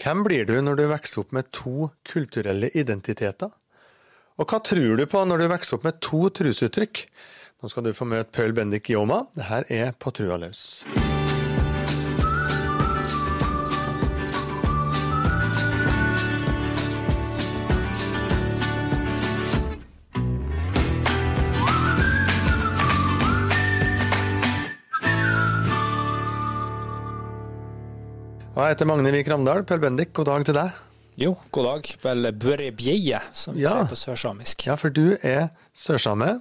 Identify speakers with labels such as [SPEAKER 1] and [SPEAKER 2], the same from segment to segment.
[SPEAKER 1] Hvem blir du når du vokser opp med to kulturelle identiteter? Og hva tror du på når du vokser opp med to trosuttrykk? Nå skal du få møte Paul Bendik Yoma. Dette er På trua løs. Jeg heter Magne Vik Ramdal. Per Bendik, god dag til deg.
[SPEAKER 2] Jo, god dag. Eller børebjeie, som vi
[SPEAKER 1] Ja.
[SPEAKER 2] sier på sørsamisk.
[SPEAKER 1] Ja, for du er sørsame.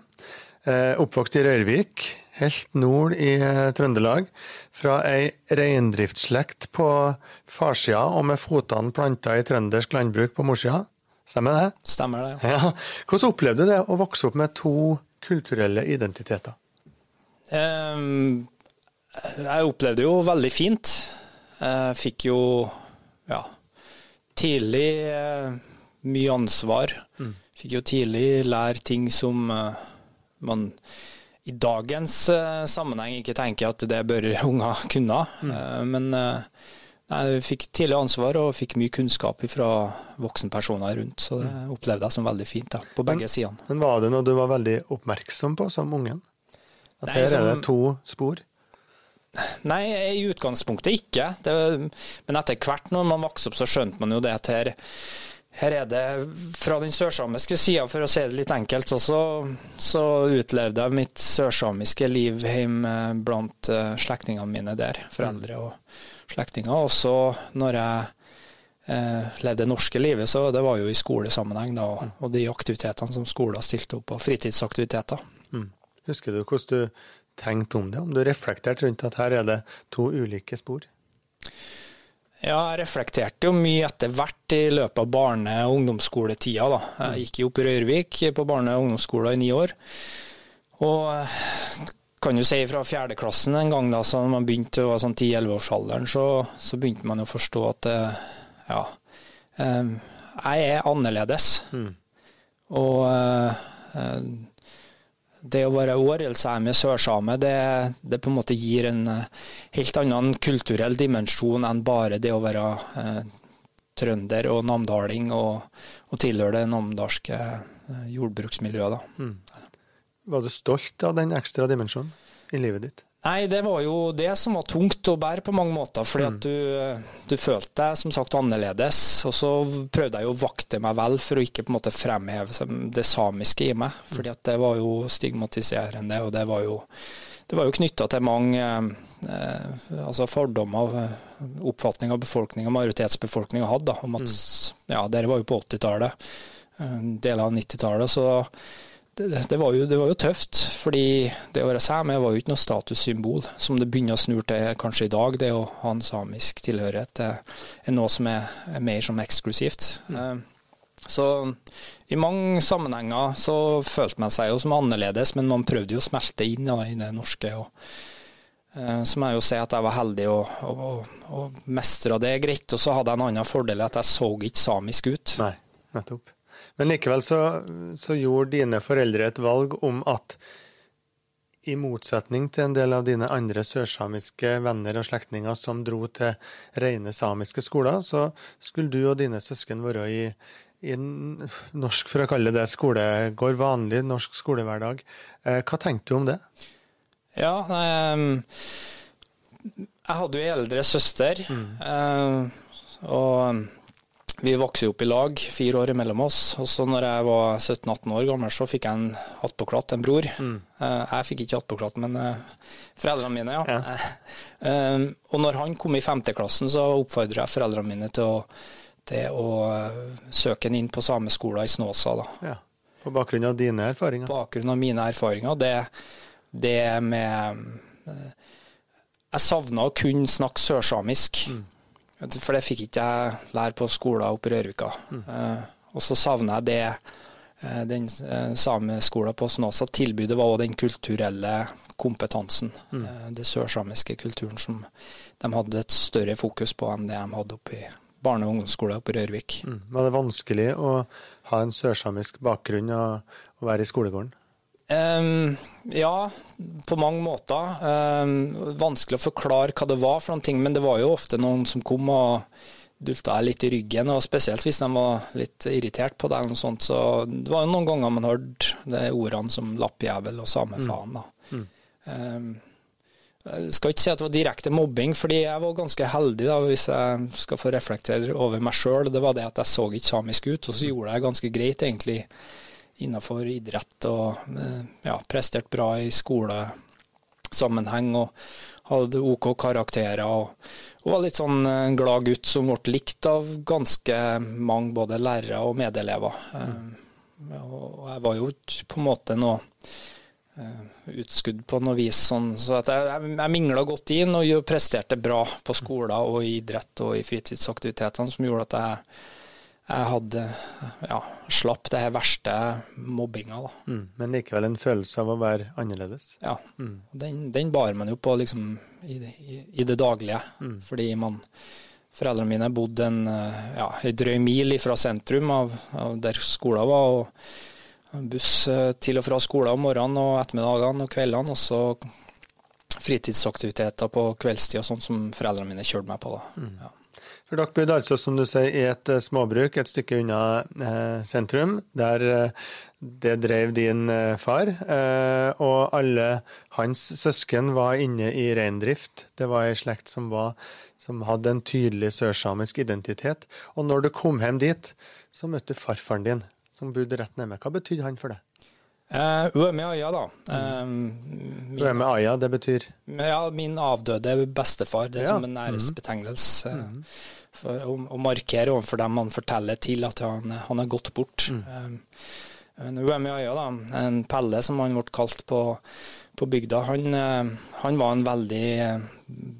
[SPEAKER 1] Eh, oppvokst i Røyrvik, helt nord i eh, Trøndelag. Fra ei reindriftsslekt på farssida og med fotene planta i trøndersk landbruk på morssida. Stemmer det?
[SPEAKER 2] Stemmer det? ja.
[SPEAKER 1] Ja. Hvordan opplevde du det å vokse opp med to kulturelle identiteter?
[SPEAKER 2] Um, jeg opplevde jo veldig fint. Jeg fikk jo ja, tidlig eh, mye ansvar. Fikk jo tidlig lære ting som eh, man i dagens eh, sammenheng ikke tenker at det bør unger kunne. Eh, men eh, jeg fikk tidlig ansvar og fikk mye kunnskap fra voksenpersoner rundt. Så det opplevde jeg som veldig fint da, på begge sidene.
[SPEAKER 1] Men var det noe du var veldig oppmerksom på som ungen? At
[SPEAKER 2] Nei,
[SPEAKER 1] her er det to spor?
[SPEAKER 2] Nei, i utgangspunktet ikke. Det, men etter hvert når man vokste opp, så skjønte man jo det at her, her er det fra den sørsamiske sida, for å si det litt enkelt, så, så utlevde jeg mitt sørsamiske liv hjemme blant uh, slektningene mine der. Foreldre og slektninger. Og så når jeg eh, levde det norske livet, så det var jo i skolesammenheng, da, og, de aktivitetene som skolen stilte opp, og fritidsaktiviteter.
[SPEAKER 1] Husker du hvordan du tenkte om det? Om du reflekterte rundt at her er det to ulike spor?
[SPEAKER 2] Ja, jeg reflekterte jo mye etter hvert i løpet av barne- og ungdomsskoletida. da. Jeg gikk jo opp i Røyrvik på barne- og ungdomsskolen i ni år. Og eh, kan jo si fra fjerdeklassen en gang da, så man begynte å sånn 10-11-årsalderen, så, så begynte man å forstå at eh, ja, eh, jeg er annerledes. Og eh, eh, det å være årelsame sørsame, det, det på en måte gir en eh, helt annen kulturell dimensjon enn bare det å være eh, trønder og namdaling og, og tilhøre det namdalske eh, jordbruksmiljøet. Da.
[SPEAKER 1] Var du stolt av den ekstra dimensjonen i livet ditt?
[SPEAKER 2] Nei, det var jo det som var tungt å bære på mange måter, fordi at du, du følte deg som sagt annerledes. Og så prøvde jeg jo å vakte meg vel for å ikke på en måte fremheve det samiske i meg, fordi at det var jo stigmatiserende, og det var jo, det var jo knytta til mange eh, altså fordommer, eh, oppfatning av befolkninga, majoritetsbefolkninga hadde, da, om at ja, dere var jo på 80-tallet, eh, deler av 90-tallet, så det, det, var jo, det var jo tøft, fordi det å være same var jo ikke noe statussymbol, som det begynner å snurre til kanskje i dag. Det å ha en samisk tilhørighet er noe som er, er mer som eksklusivt. Mm. Så i mange sammenhenger så følte man seg jo som annerledes, men man prøvde jo å smelte inn da, i det norske. og eh, så må jeg jo si at jeg var heldig og, og, og mestra det greit. Og så hadde jeg en annen fordel, at jeg så ikke samisk ut.
[SPEAKER 1] Nei, nettopp. Men likevel så, så gjorde dine foreldre et valg om at i motsetning til en del av dine andre sørsamiske venner og slektninger som dro til rene samiske skoler, så skulle du og dine søsken være i, i norsk, for å kalle det skolegård, vanlig norsk skolehverdag. Eh, Hva tenkte du om det?
[SPEAKER 2] Ja, ehm, jeg hadde jo ei eldre søster, mm. og vi vokste opp i lag, fire år mellom oss. Og så når jeg var 17-18 år gammel, så fikk jeg en attpåklatt, en bror. Mm. jeg fikk ikke attpåklatt, men eh, foreldrene mine, ja. ja. og når han kom i femteklassen, så oppfordra jeg foreldrene mine til å, til å eh, søke han inn på sameskolen i Snåsa. da.
[SPEAKER 1] Ja. På bakgrunn av dine erfaringer?
[SPEAKER 2] På bakgrunn av mine erfaringer, det, det med eh, Jeg savna å kunne snakke sørsamisk. For det fikk ikke jeg lære på skolen oppe i Rørvika. Eh, og så savner jeg det eh, den eh, sameskolen på Snåsa tilbudet var også den kulturelle kompetansen. Eh, det sørsamiske kulturen som de hadde et større fokus på enn det de hadde oppe i barne- og ungdomsskolen i Rørvik.
[SPEAKER 1] Mm. Var det vanskelig å ha en sørsamisk bakgrunn og, og være i skolegården?
[SPEAKER 2] Ehm, ja, på mange måter. Um, vanskelig å forklare hva det var for noen ting, men det var jo ofte noen som kom og dulta jeg litt i ryggen, og spesielt hvis de var litt irritert på deg eller noe sånt, så Det var jo noen ganger man hørte de ordene som lappjævel og samefaen. da. Mm. Um, jeg skal ikke si at det var direkte mobbing, fordi jeg var ganske heldig, da, hvis jeg skal få reflektere over meg sjøl. Det var det at jeg så ikke samisk ut, og så gjorde jeg ganske greit, egentlig, innenfor idrett og eh, ja, prestert bra i skolesammenheng og hadde OK karakterer. og og var litt sånn en glad gutt som ble likt av ganske mange både lærere og medelever. Mm. Og jeg var jo på en måte noe eh, utskudd på noe vis, sånn, så jeg, jeg mingla godt inn og presterte bra på skolen og i idrett og i fritidsaktivitetene, som gjorde at jeg jeg hadde ja, slapp det her verste mobbinga. da.
[SPEAKER 1] Mm, men likevel en følelse av å være annerledes?
[SPEAKER 2] Ja, mm. den, den, bar man jo på liksom, i, i, i det daglige. Mm. Fordi man Foreldrene mine bodde en, ja, en drøy mil fra sentrum av, av der skolen var. og Buss eh, til og fra skolen om morgenen og ettermiddagene og kveldene. Og så fritidsaktiviteter på kveldstid og sånt som foreldrene mine kjørte meg på. da. Mm. Ja.
[SPEAKER 1] For dere bodde altså, som du sier, i et eh, småbruk et stykke unna eh, sentrum, der eh, det drev din eh, far. Eh, og alle hans søsken var inne i reindrift. Det var ei slekt som, var, som hadde en tydelig sørsamisk identitet. Og når du kom hjem dit, så møtte du farfaren din, som bodde rett nede. Hva betydde han for deg?
[SPEAKER 2] Uh, Ueme Aya, da.
[SPEAKER 1] Um, Ueme Aya, det betyr?
[SPEAKER 2] Ja, min avdøde bestefar. Det er ja. som en æresbetegnelse. Mm. For å, å markere overfor dem han forteller til at han, han har gått bort. Mm. Um, Uemyaya, da, en Pelle som han ble kalt på, på bygda, han, uh, han, var en veldig uh,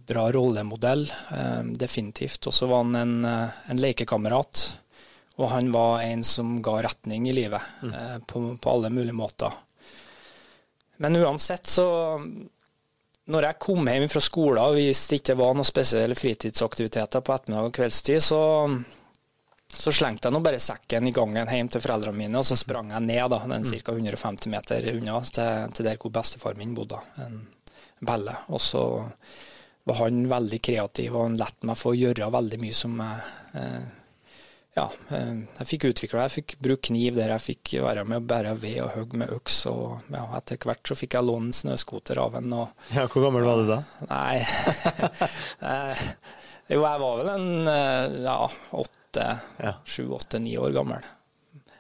[SPEAKER 2] bra rollemodell, um, definitivt. Og så var han en, en, lekekamerat. Og han var en som ga retning i livet, mm. på, på alle mulige måter. Men uansett så når jeg kom hjem fra skolen hvis det ikke var noen spesielle fritidsaktiviteter på ettermiddag og kveldstid, så, så slengte jeg nå bare sekken i gangen hjem til foreldrene mine, og så sprang jeg ned da, den ca. 150 meter unna til, til der hvor bestefar min bodde, en Belle. Og så var han veldig kreativ, og han lot meg få gjøre veldig mye som jeg eh, ja, eh, jeg fikk utvikla Jeg fikk bruke kniv der jeg fikk være med å bære ved og hogge med øks. Og ja, etter hvert så fikk jeg låne snøskoter av en. Og,
[SPEAKER 1] ja, hvor gammel var du da?
[SPEAKER 2] Nei eh, Jo, jeg var vel en eh, ja, åtte, sju, åtte, ni år gammel.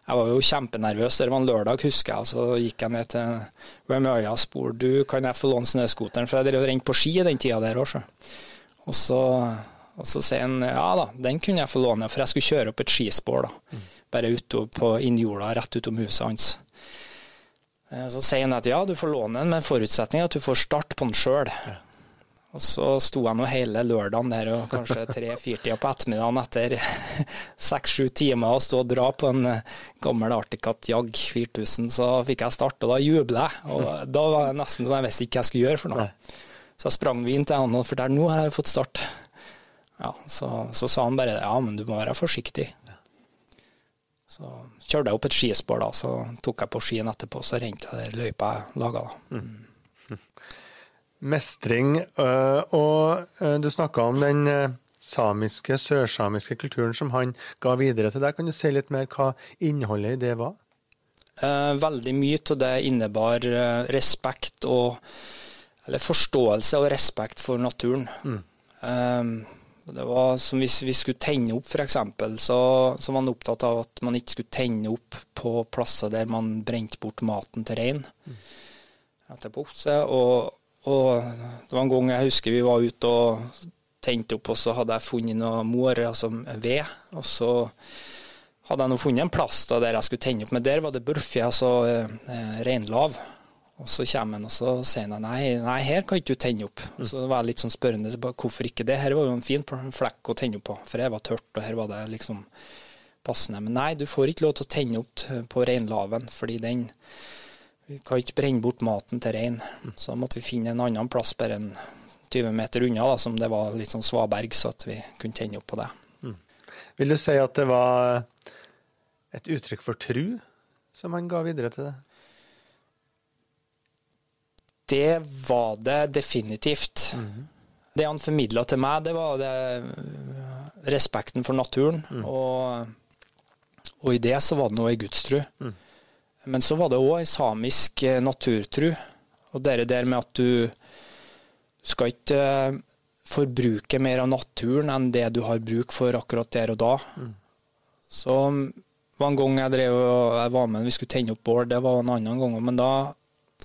[SPEAKER 2] Jeg var jo kjempenervøs. Det var en lørdag, husker jeg. Så gikk jeg ned til Wemøya og spurte du, kan jeg få låne snøskoteren, for jeg drev og rente på ski i den tida der også. Og så og så sier han ja da, den kunne jeg få låne, for jeg skulle kjøre opp et skispor. da, mm. Bare ute på innjorda rett utom huset hans. Eh, så sier han at ja, du får låne den, men forutsetningen er at du får starte på den sjøl. Og så sto jeg nå hele lørdagen der og kanskje tre-fire-tida på ettermiddagen etter seks-sju timer å stå og dra på en eh, gammel Articat Jag 4000, så fikk jeg starte, og da jubla jeg. Og da var det nesten sånn jeg visste ikke hva jeg skulle gjøre for noe. Så jeg sprang vi inn til han og fortalte nå har jeg fått start. Ja, så, så, sa han bare ja, men du må være forsiktig. Så kjørte jeg opp et skispor, da, så tok jeg på skien etterpå, så rente jeg der løypa jeg laga. Mm.
[SPEAKER 1] Mestring, øh, og øh, du snakka om den øh, samiske, sørsamiske kulturen som han ga videre til deg. Kan du si litt mer hva innholdet i det var?
[SPEAKER 2] veldig mye av det innebar respekt og Eller forståelse og respekt for naturen. Mm. Det var som Hvis vi skulle tenne opp, f.eks., så, så var man opptatt av at man ikke skulle tenne opp på plasser der man brente bort maten til rein. Mm. etterpå. Og, og, det var en gang jeg husker vi var ute og tente opp, og så hadde jeg funnet noe mår, altså ved. Og så hadde jeg nå funnet en plass da der jeg skulle tenne opp, men der var det børfje, altså eh, reinlav. Og så kommer han og så sier han nei, nei, her kan ikke du tenne opp. Og så var jeg litt sånn spørrende hvorfor ikke det. Her var jo en fin flekk å tenne opp på, for her var tørt, og her var det liksom passende. Men nei, du får ikke lov til å tenne opp på reinlaven, fordi den Vi kan ikke brenne bort maten til rein. Så da måtte vi finne en annen plass bare en 20 meter unna, da, som det var litt sånn svaberg, så at vi kunne tenne opp på det. Mm.
[SPEAKER 1] Vil du si at det var et uttrykk for tru som han ga videre til det?
[SPEAKER 2] Det var det definitivt. Mm. Det han formidla til meg, det var det respekten for naturen.
[SPEAKER 1] Mm.
[SPEAKER 2] Og, og i det så var det noe ei gudstru.
[SPEAKER 1] Mm.
[SPEAKER 2] Men så var det òg ei samisk eh, naturtru. Og det der med at du skal ikke eh, forbruke mer av naturen enn det du har bruk for akkurat der og da.
[SPEAKER 1] Mm.
[SPEAKER 2] Så det var en gang jeg drev og jeg var med, vi skulle tenne opp bål, det var en annen gang, men da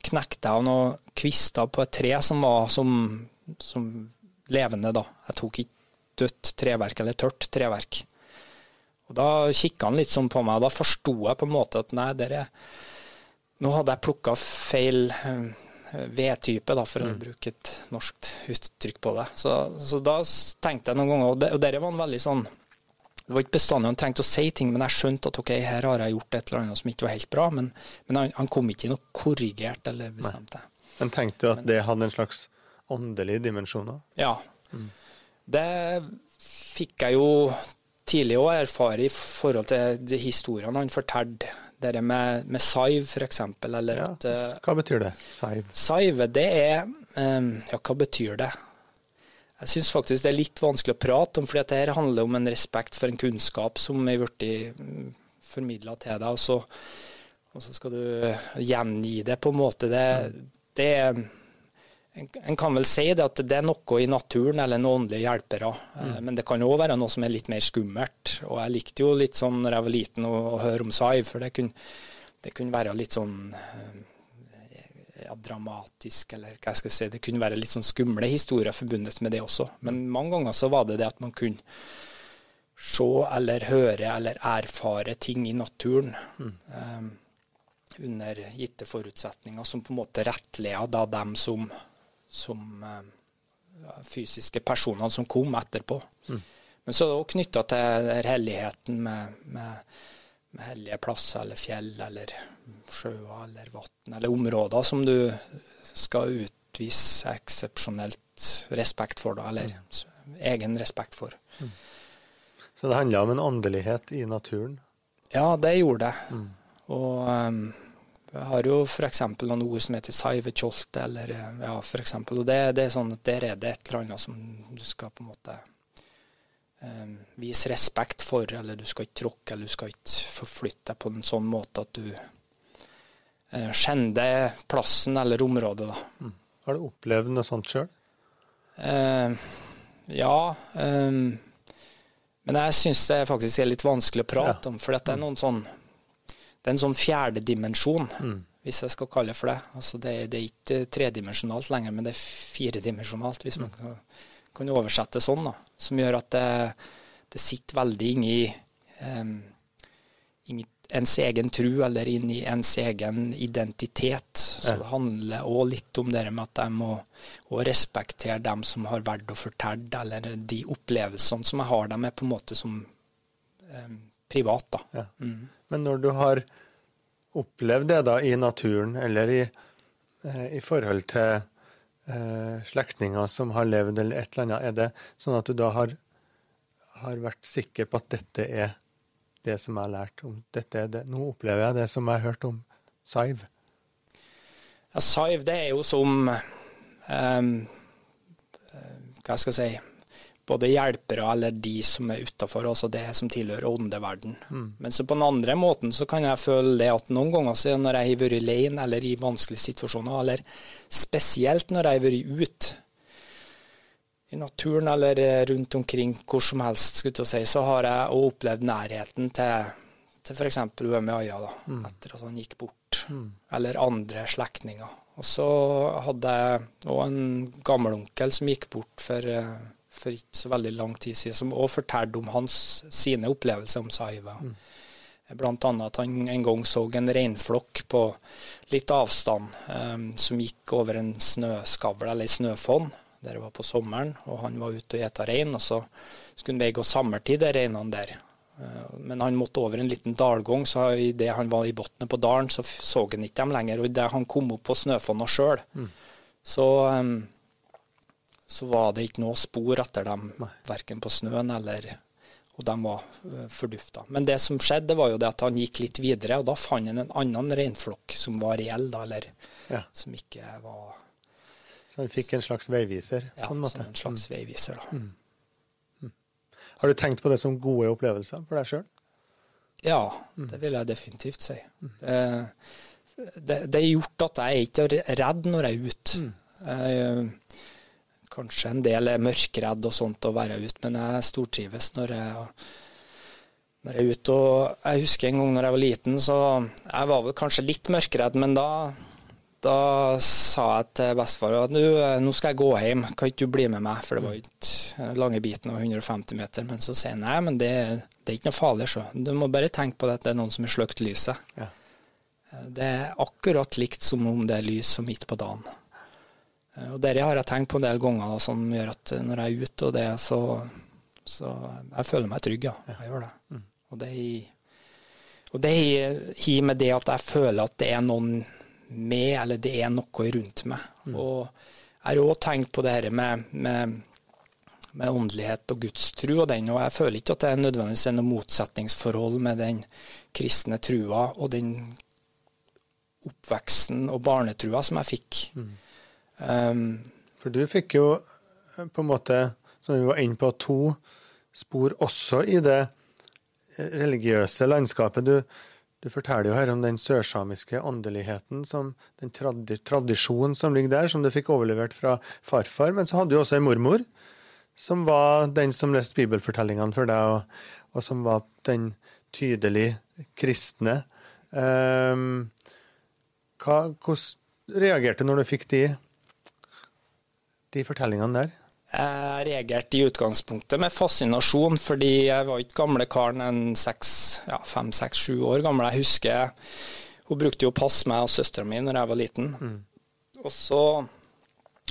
[SPEAKER 2] knekte jeg noen kvister på et tre som var som, som levende, da. Jeg tok ikke dødt treverk eller tørt treverk. Og Da kikka han litt sånn på meg, og da forsto jeg på en måte at nei, dere Nå hadde jeg plukka feil eh, vedtype, da, for å bruke et norsk uttrykk på det. Så, så da tenkte jeg noen ganger, og det, og det var en veldig sånn det var ikke bestandig han trengte å si ting, men jeg skjønte at ok, her har jeg gjort et eller annet som ikke var helt bra. Men, men han, han, kom ikke inn noe korrigert eller bestemte. Nei.
[SPEAKER 1] Men tenkte du at det hadde en slags åndelig dimensjon òg?
[SPEAKER 2] Ja. Mm. Det fikk jeg jo tidlig å erfare i forhold til de historiene han fortalte. Det med, med saiv, f.eks. Eller
[SPEAKER 1] ja,
[SPEAKER 2] at uh,
[SPEAKER 1] Hva betyr det? Saiv?
[SPEAKER 2] Saive, det er um, Ja, hva betyr det? Jeg syns faktisk det er litt vanskelig å prate om, for det her handler om en respekt for en kunnskap som er blitt formidla til deg, og så, og så, skal du gjengi det på en måte. Det, det er en kan vel si det at det er noe i naturen eller noen åndelige hjelpere, mm. men det kan òg være noe som er litt mer skummelt. Og jeg likte jo litt sånn når jeg var liten å, å høre om Saiv, for det kunne, det kunne, være litt sånn ja, dramatisk, eller hva jeg skal si. Det kunne være litt sånn skumle historier forbundet med det også. Men mange ganger så var det det at man kunne se eller høre eller erfare ting i naturen. Mm. Um, under gitte forutsetninger, som på en måte rettleda dem som som uh, fysiske personene som kom etterpå. Mm. Men så er det òg knytta til helligheten med, med, med, hellige plasser eller fjell eller sjøer eller vann eller områder som du skal utvise eksepsjonelt respekt for, da, eller mm. egen respekt for. Mm.
[SPEAKER 1] Så det handla om en åndelighet i naturen?
[SPEAKER 2] Ja, det gjorde det. Mm. Og um, jeg har jo f.eks. noen ord som heter saivekjolte, eller ja, f.eks. Og det, det, er sånn at der er det et eller annet som du skal på en måte um, vise respekt for, eller du skal ikke tråkke, eller du skal ikke forflytte deg på en sånn måte at du uh, skjender plassen eller området, da. Mm.
[SPEAKER 1] Har du opplevd noe sånt sjøl?
[SPEAKER 2] Eh, ja. Eh, men jeg syns det faktisk er litt vanskelig å prate ja. om, for det er noen sånn det er en sånn fjerde dimensjon, mm. hvis jeg skal kalle det for det. Altså det, det, er ikke tredimensjonalt lenger, men det er firedimensjonalt, hvis man mm. kan, kan, oversette det sånn. da, Som gjør at det, det sitter veldig inni um, ens egen tru, eller inn i ens egen identitet. Så det handler òg litt om det med at jeg må respektere dem som har valgt å fortelle, eller de opplevelsene som jeg har, dem er på en måte som eh, privat. da. Ja. Mm.
[SPEAKER 1] Men når du har opplevd det da i naturen, eller i, eh, i forhold til eh, slektninger som har levd eller et eller annet, er det sånn at du da har, har vært sikker på at dette er det som jeg har lært om dette det. Nå opplever jeg det som jeg har hørt om Saiv.
[SPEAKER 2] Ja, Saiv, det er jo som um, Hva skal jeg si både hjelpere eller de som er utafor, altså det som tilhører åndeverden. Mm. Men så på den andre måten så kan jeg føle det at noen ganger så når jeg har vært alene eller i vanskelige situasjoner, eller spesielt når jeg har vært ute i naturen eller rundt omkring hvor som helst, skulle jeg si, så har jeg opplevd nærheten til, til f.eks. Uemi Aya da, mm. etter at han gikk bort, mm. eller andre slektninger. Og så hadde jeg òg en gammelonkel som gikk bort for for ikke så veldig lang tid siden, som òg fortalte om hans, sine opplevelser om Saiva. Mm. Annet at han en gang så en reinflokk på litt avstand um, som gikk over en snøskavl eller ei snøfonn. Der det var på sommeren, og han var ute og gjeta rein. Og så skulle han veie sommertid, de reinene der. Uh, men han måtte over en liten dalgang, så idet han var i bunnen på dalen, så så han ikke dem lenger. Og idet han kom opp på snøfonna sjøl, mm. så så var det ikke noe spor etter dem, verken på snøen eller Og de var uh, fordufta. Men det som skjedde, var jo det at han gikk litt videre, og da fant han en annen reinflokk som var reell, da, eller ja. som ikke var
[SPEAKER 1] Så han fikk en slags veiviser?
[SPEAKER 2] Ja, en en slags mm. veiviser, da. Mm.
[SPEAKER 1] Mm. Har du tenkt på det som gode opplevelser for deg sjøl?
[SPEAKER 2] Ja, det vil jeg definitivt si. Det, det, det er gjort at jeg ikke er redd når jeg er ute. Jeg, kanskje en del er mørkredd og sånt å være ute, men jeg stortrives når jeg, når jeg er ute. Og jeg husker en gang når jeg var liten, så jeg var vel kanskje litt mørkredd, men da da sa jeg til bestefar at nå skal jeg gå hjem, kan ikke du bli med meg? For det var ikke lange biten av 150 meter. Men så sier han nei, men det, det, er ikke noe farlig, så. Du må bare tenke på det at det er noen som har sløkt lyset. Ja. Det er akkurat likt som om det er lys som midt på dagen. Og Det har jeg tenkt på en del ganger, som gjør at når jeg er ute og det, så, så jeg føler meg trygg, ja. Jeg gjør det. Mm. Og det og det har med det at jeg føler at det er noen med, eller det er noe rundt meg. Mm. Og jeg har òg tenkt på det dette med, med, med, åndelighet og gudstru og den, og jeg føler ikke at det er nødvendigvis er noe motsetningsforhold med den kristne trua og den oppveksten og barnetrua som jeg fikk. Mm.
[SPEAKER 1] Um, For du fikk jo eh, på en måte, som vi var inne på, to spor også i det religiøse landskapet. Du, du forteller jo her om den sørsamiske åndeligheten, den tradi tradisjonen som ligger der, som du fikk overlevert fra farfar. Men så hadde du også ei mormor, som var den som leste bibelfortellingene for deg, og, og som var den tydelig kristne. Um, hva, hvordan reagerte du når du fikk de, de fortellingene der?
[SPEAKER 2] Jeg reagerte i utgangspunktet med fascinasjon, fordi jeg var ikke gamle karen enn ja, fem, seks, sju år gammel. Jeg husker hun brukte jo å passe meg og søstera mi når jeg var liten. Mm. Og så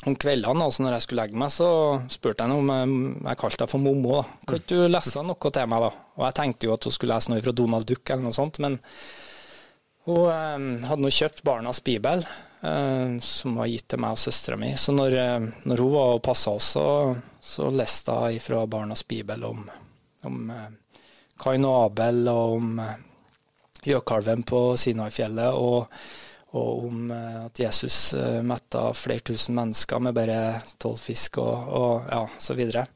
[SPEAKER 2] om kveldene, altså når jeg skulle legge meg, så spurte jeg om jeg, jeg kalte henne for mommo. Kan ikke du lese noe til meg, da? Og jeg tenkte jo at hun skulle lese noe fra Donald Duck eller noe sånt, men hun eh, hadde nå kjøpt Barnas bibel, som var gitt til meg og søstera mi. Så når, eh, når, hun var og passa oss, så, så leste hun fra Barnas bibel om, om eh, Kain og Abel, og om eh, gjøkalven på Sinai-fjellet, og, og, om eh, at Jesus eh, metta flere tusen mennesker med bare tolv fisk og, og ja, så videre.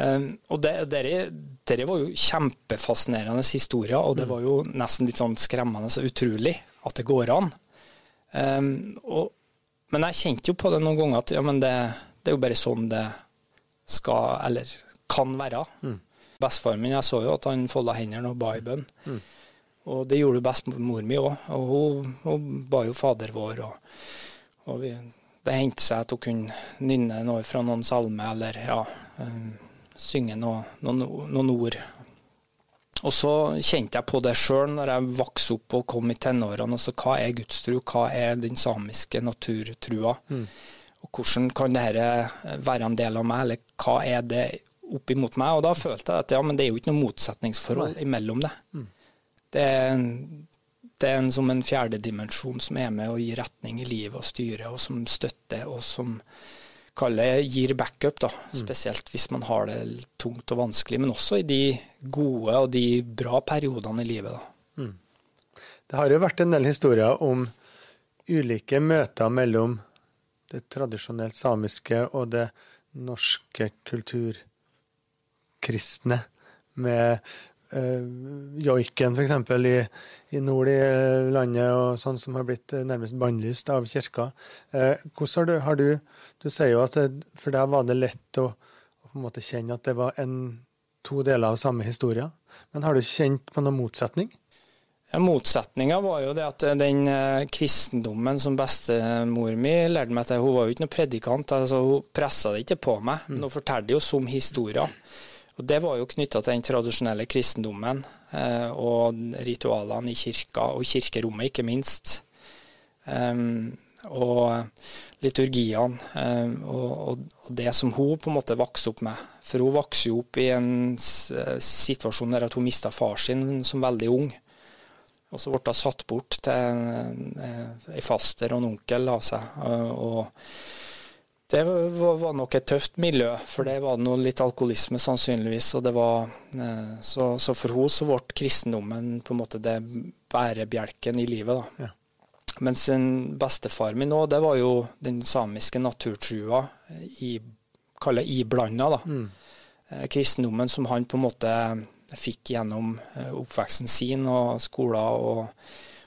[SPEAKER 2] Og det, dere, dere, var jo kjempefascinerende historier, og det var jo nesten litt sånn skremmende og utrolig at det går an. Um, og, men jeg kjente jo på det noen ganger at ja, men det, det, er jo bare sånn det skal, eller kan være. Mm. Bestefaren min, jeg så jo at han folda hendene og ba i bønn. Mm. Og det gjorde jo bestemor mi òg, og hun, hun, ba jo Fader vår. Og, og vi, det hendte seg at hun kunne nynne noe fra noen salmer, eller ja. Um, synge noe, noen, noen, ord. Og så kjente jeg på det sjøl når jeg vokste opp og kom i tenårene. Altså, hva er gudstro, hva er den samiske naturtrua? Mm. Og hvordan kan dette være en del av meg, eller hva er det opp imot meg? Og da følte jeg at ja, men det er jo ikke noe motsetningsforhold Nei. imellom det. Mm. Det er, det er en, som en fjerde dimensjon som er med å gi retning i livet og styre, og som støtter, og som kalle gir backup, da. Mm. Spesielt hvis man har det tungt og vanskelig, men også i de gode og de bra periodene i livet. da. Mm.
[SPEAKER 1] Det har jo vært en del historier om ulike møter mellom det tradisjonelt samiske og det norske kulturkristne, med joiken f.eks. I, i nord i landet, og sånn som har blitt nærmest bannlyst av kirka. Uh, hvordan har du, har du du sier jo at det, for deg var det lett å, å, på en måte kjenne at det var en, to deler av samme historie. Men har du kjent på noen motsetning?
[SPEAKER 2] Ja, Motsetninga var jo det at den eh, kristendommen som bestemor mi lærte meg til, hun var jo ikke noen predikant. altså Hun pressa det ikke på meg, men hun fortalte jo som historier. Og Det var jo knytta til den tradisjonelle kristendommen eh, og ritualene i kirka, og kirkerommet ikke minst. Um, og liturgiene eh, og, det som hun på en måte vokste opp med. For hun vokste jo opp i en situasjon der hun mista far sin som veldig ung. Og så ble hun satt bort til en faster og en onkel av seg. og det var nok et tøft miljø, for det var noe litt alkoholisme sannsynligvis. og det var, eh, Så, så for henne så ble kristendommen på en måte det bærebjelken i livet. da. Ja. Mens en bestefar min òg, det var jo den samiske naturtrua i, iblanda, da. Mm. eh, kristendommen som han på en måte fikk gjennom eh, oppveksten sin og skoler og,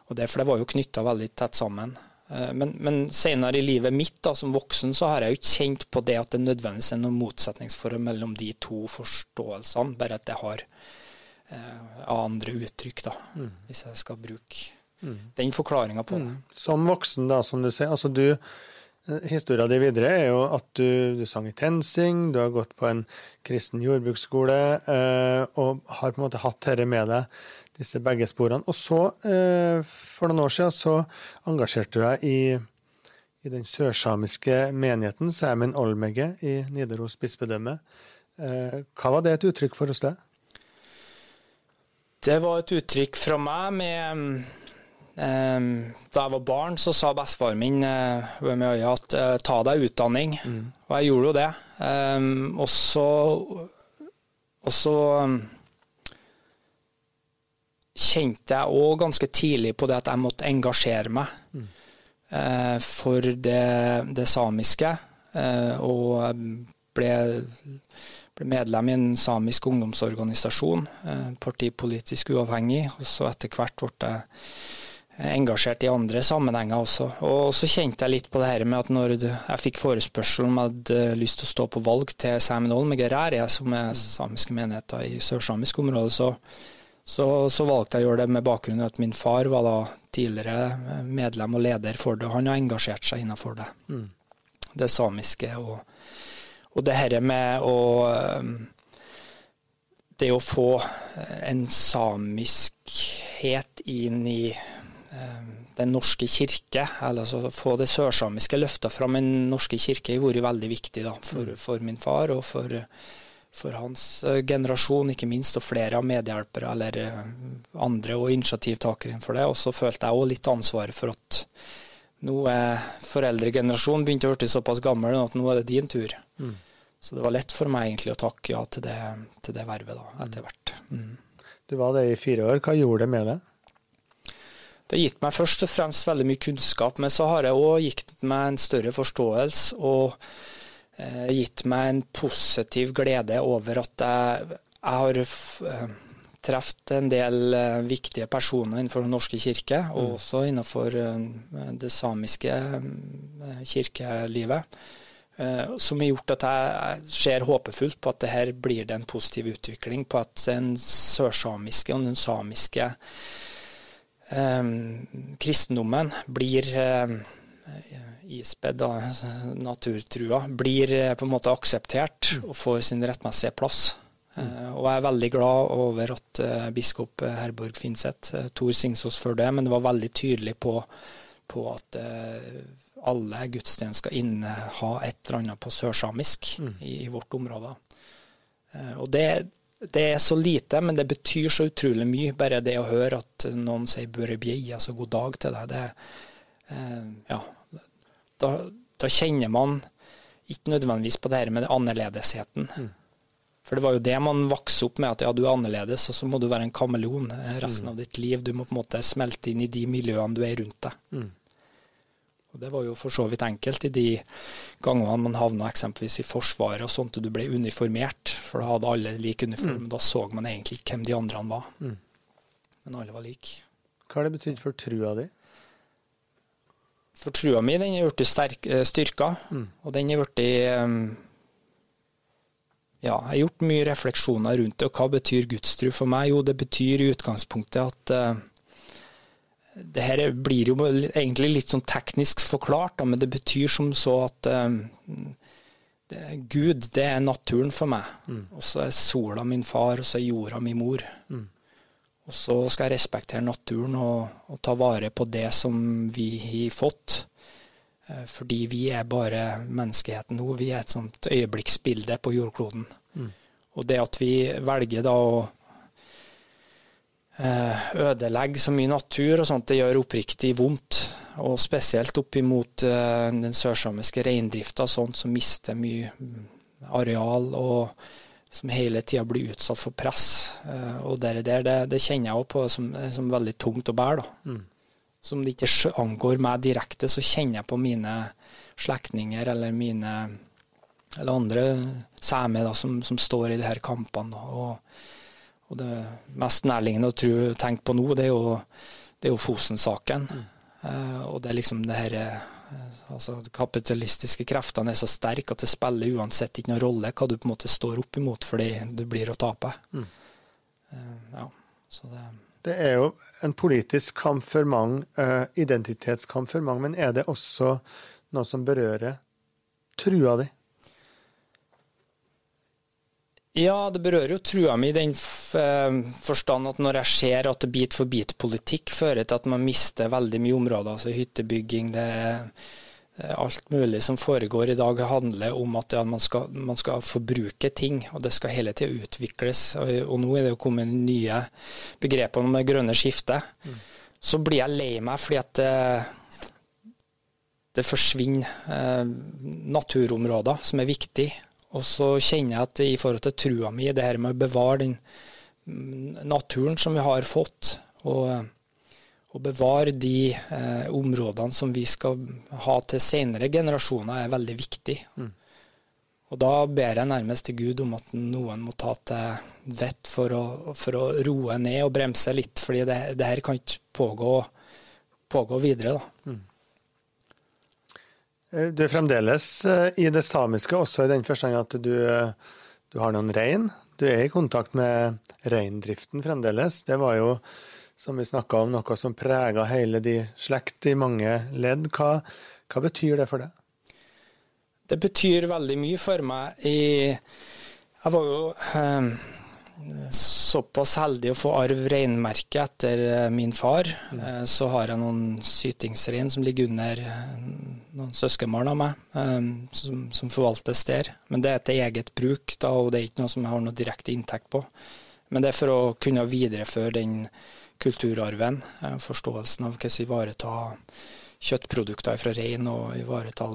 [SPEAKER 2] og det, for det var jo knytta veldig tett sammen. Eh, men, men, senere i livet mitt da, som voksen så har jeg jo kjent på det at det nødvendigvis er noe motsetningsforhold mellom de to forståelsene, bare at det har eh, andre uttrykk, da, mm. hvis jeg skal bruke mm. den forklaringa på det. Mm.
[SPEAKER 1] Som voksen, da, som du sier. altså du eh, Historia di videre er jo at du, du, sang i TenSing, du har gått på en kristen jordbruksskole eh, og har på en måte hatt dette med deg disse begge sporene. Og så, eh, for noen år siden, så engasjerte du deg i, i den sørsamiske menigheten Sæmen Olmegge i Nidaros bispedømme. Eh, hva var det et uttrykk for hos deg?
[SPEAKER 2] Det var et uttrykk fra meg med um, Da jeg var barn, så sa bestefaren min at ta deg utdanning. Mm. Og jeg gjorde jo det. Og så, og så kjente jeg òg ganske tidlig på det at jeg måtte engasjere meg mm. eh, for det, det samiske. Eh, og ble, ble, medlem i en samisk ungdomsorganisasjon, eh, partipolitisk uavhengig. Og så etter hvert ble jeg engasjert i andre sammenhenger også. Og så kjente jeg litt på det her med at når jeg fikk forespørsel om jeg hadde lyst til å stå på valg til Sæmenholm med Gerære, som er samiske menigheter i sørsamisk område, så så, så, valgte jeg å gjøre det med bakgrunn i at min far var da tidligere medlem og leder for det. Han har engasjert seg innenfor det. Mm. Det samiske og, og det herre med å Det å få en samiskhet inn i Den norske kirke, eller altså få det sørsamiske løfta fram i Den norske kirke, har vært veldig viktig da, for, mm. for min far og for for hans eh, generasjon, ikke minst, og flere av medhjelpere eller eh, andre og initiativtakere for det. Og så følte jeg òg litt ansvaret for at nå er foreldregenerasjonen begynt å bli såpass gammel at nå er det din tur. Mm. Så det var lett for meg egentlig å takke ja til det, til det vervet da, etter hvert. Mm.
[SPEAKER 1] Du var det i fire år. Hva gjorde det med deg?
[SPEAKER 2] Det har gitt meg først og fremst veldig mye kunnskap, men så har jeg òg gitt meg en større forståelse. og gitt meg en positiv glede over at jeg, jeg har eh, truffet en del eh, viktige personer innenfor Den norske kirke, og mm. også innenfor eh, det samiske eh, kirkelivet. Eh, som har gjort at jeg ser håpefullt på at det her blir det en positiv utvikling. På at den sørsamiske og den samiske kristendommen blir ispedd og naturtrua, blir eh, på en måte akseptert mm. og får sin rettmessige plass. Mm. Uh, og jeg er veldig glad over at uh, biskop Herborg Finseth, uh, Tor Singsås før det, men det var veldig tydelig på, på at alle gudstjenester skal inneha et eller annet på sørsamisk mm. i, i, vårt område. og det, det, er så lite, men det betyr så utrolig mye. Bare det å høre at noen sier 'børre bjei', altså god dag til deg. Det, ja, da, da, kjenner man ikke nødvendigvis på det her med annerledesheten. Mm. For det var jo det man vokste opp med, at ja, du er annerledes, og så må du være en kameleon resten mm. av ditt liv. Du må på en måte smelte inn i de miljøene du er rundt deg. Mm. Og Det var jo for så vidt enkelt i de gangene man havna eksempelvis i Forsvaret og sånt, og du ble uniformert, for da hadde alle lik uniform. Mm. Da så man egentlig ikke hvem de andre var. Mm. Men alle var like.
[SPEAKER 1] Hva har det betydd for trua di?
[SPEAKER 2] For trua mi den er blitt eh, styrka, mm. og den er blitt um, Ja, jeg har gjort mye refleksjoner rundt det. Og hva betyr gudstru for meg? Jo, det betyr i utgangspunktet at uh, det her blir jo egentlig litt sånn teknisk forklart, da, men det betyr som så at uh, det, Gud, det er naturen for meg. Mm. Og så er sola min far, og så er jorda min mor. Mm. Og så skal jeg respektere naturen og, og, ta vare på det som vi har fått. Eh, fordi vi er bare menneskeheten nå. Vi er et sånt øyeblikksbilde på jordkloden. Mm. Og det at vi velger da å eh, ødelegge så mye natur og sånt, det gjør oppriktig vondt. Og spesielt opp imot eh, den sørsamiske reindrifta, sånt som mister mye areal. og som hele tida blir utsatt for press. Uh, og det der, det, det kjenner jeg òg på som, som, veldig tungt å bære. Mm. Som det ikke angår meg direkte, så kjenner jeg på mine slektninger eller mine eller andre samer som, som, står i de her kampene. Og, og, det mest nærliggende å tro, tenke på nå, det er jo, det er jo Fosen-saken. Mm. Uh, og det er liksom det her altså kapitalistiske kreftene er så sterke at det spiller uansett ikke noen rolle hva du på en måte står opp imot, fordi du blir å tape. Mm. Uh,
[SPEAKER 1] ja, så det det er jo en politisk kamp for mange, uh, identitetskamp for mange, men er det også noe som berører trua di?
[SPEAKER 2] Ja, det berører jo trua mi i den eh, forstand at når jeg ser at bit for bit-politikk fører til at man mister veldig mye områder, altså hyttebygging, det er alt mulig som foregår i dag, handler om at ja, man, skal, man, skal, forbruke ting, og det skal hele tida utvikles. Og, og, nå er det jo kommet nye begreper om det grønne skiftet. Mm. Så blir jeg lei meg fordi at det, det forsvinner eh, naturområder som er viktige. Og så kjenner jeg at i forhold til trua mi, det her med å bevare den mm, naturen som vi har fått, og, og bevare de eh, områdene som vi skal ha til senere generasjoner, er veldig viktig. Mm. Og da ber jeg nærmest til Gud om at noen må ta til vett for å, for å roe ned og bremse litt, fordi det, det her kan ikke pågå, pågå videre. da. Mm.
[SPEAKER 1] Eh, du er fremdeles eh, i det samiske, også i den forstand at du, eh, du, har noen rein. Du er i kontakt med reindriften fremdeles. Det var jo, som vi snakka om, noe som prega hele de slekt i mange ledd. Hva, hva, betyr det for deg?
[SPEAKER 2] Det betyr veldig mye for meg. I, jeg var jo eh, såpass heldig å få arv reinmerket etter min far. Mm. Så har jeg noen sytingsrein som ligger under noen søskenbarn av meg, som, som, forvaltes der. Men det er til eget bruk, da, og det er ikke noe som jeg har noe direkte inntekt på. Men det er for å kunne videreføre den kulturarven, forståelsen av hvordan ivareta kjøttprodukter fra rein, og ivareta,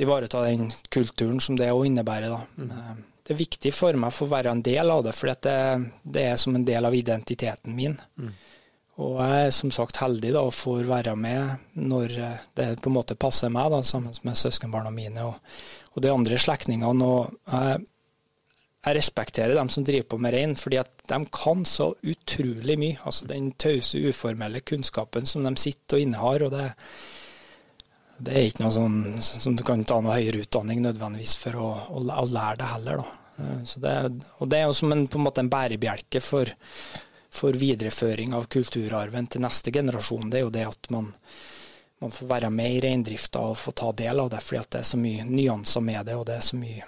[SPEAKER 2] ivareta, den kulturen som det òg innebærer. da. Mm det er viktig for meg for å være en del av det, for det, det, er som en del av identiteten min. Mm. Og jeg er som sagt heldig da, og får være med når det på en måte passer meg, da, sammen med søskenbarna mine og, og de andre slektningene. Og jeg, jeg, respekterer dem som driver på med rein, fordi at de kan så utrolig mye. Altså Den tause, uformelle kunnskapen som de sitter og innehar. og det det er ikke noe sånn som du kan ta noe høyere utdanning nødvendigvis for å, å, å lære det heller. Eh, det, og det er jo som en, på en måte en bærebjelke for, for, videreføring av kulturarven til neste generasjon. Det er jo det at man, man får være med i reindrifta og få ta del av det, fordi det er så mye nyanser med det, og det er så mye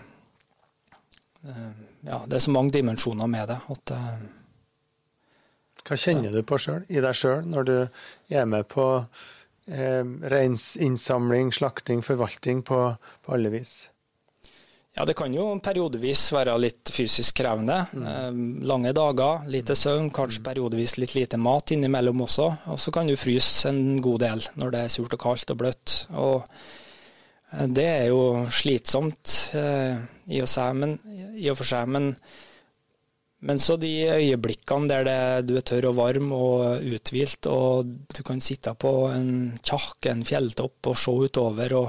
[SPEAKER 2] eh, Ja, det er så mange dimensjoner med det. at eh,
[SPEAKER 1] hva kjenner du på sjøl, i deg sjøl, når du er med på eh, reinsinnsamling, slakting, forvaltning på, på, alle vis?
[SPEAKER 2] Ja, det kan jo periodevis være litt fysisk krevende. Mm. Eh, lange dager, lite søvn, kanskje mm. periodevis litt lite mat innimellom også. Og så kan du fryse en god del når det er surt og kaldt og bløtt. Og eh, det er jo slitsomt eh, i, og seg, men, i og for seg, men men så de øyeblikkene der det, du er tørr og varm og uthvilt, og du kan sitte på en kjakk, en fjelltopp, og se utover og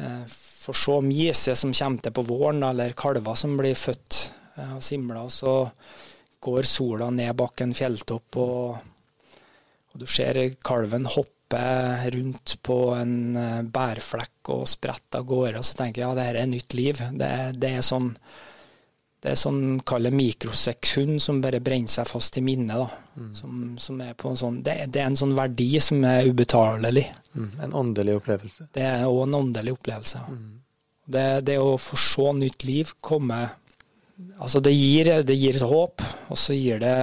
[SPEAKER 2] eh, få se miser som kommer til på våren, eller kalver som blir født eh, og simler. Og så går sola ned bak en fjelltopp, og, og du ser kalven hoppe rundt på en eh, bærflekk og sprette av gårde. Og så tenker jeg ja, det her er nytt liv. Det, det er sånn det er sånn kalle mikrosekund som bare brenner seg fast i minnet. da. Mm. Som, som, er på en sånn, det, det, er en sånn verdi som er ubetalelig.
[SPEAKER 1] Mm. En åndelig opplevelse.
[SPEAKER 2] Det er òg en åndelig opplevelse. Mm. Det, det, å få se nytt liv komme Altså, det gir, det gir et håp, og så gir det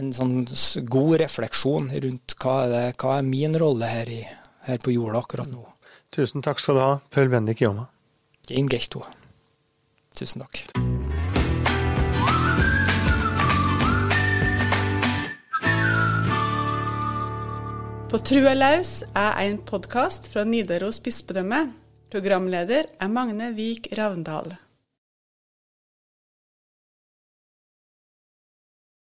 [SPEAKER 2] en sånn god refleksjon rundt hva er, det, hva er min rolle her, i, her på jorda akkurat nå.
[SPEAKER 1] Tusen takk skal du ha, Paul Bendik Jåma.
[SPEAKER 2] Ingen Gehto. Tusen takk.
[SPEAKER 3] På Trua laus er en podkast fra Nidaros bispedømme. Programleder er Magne Vik Ravndal.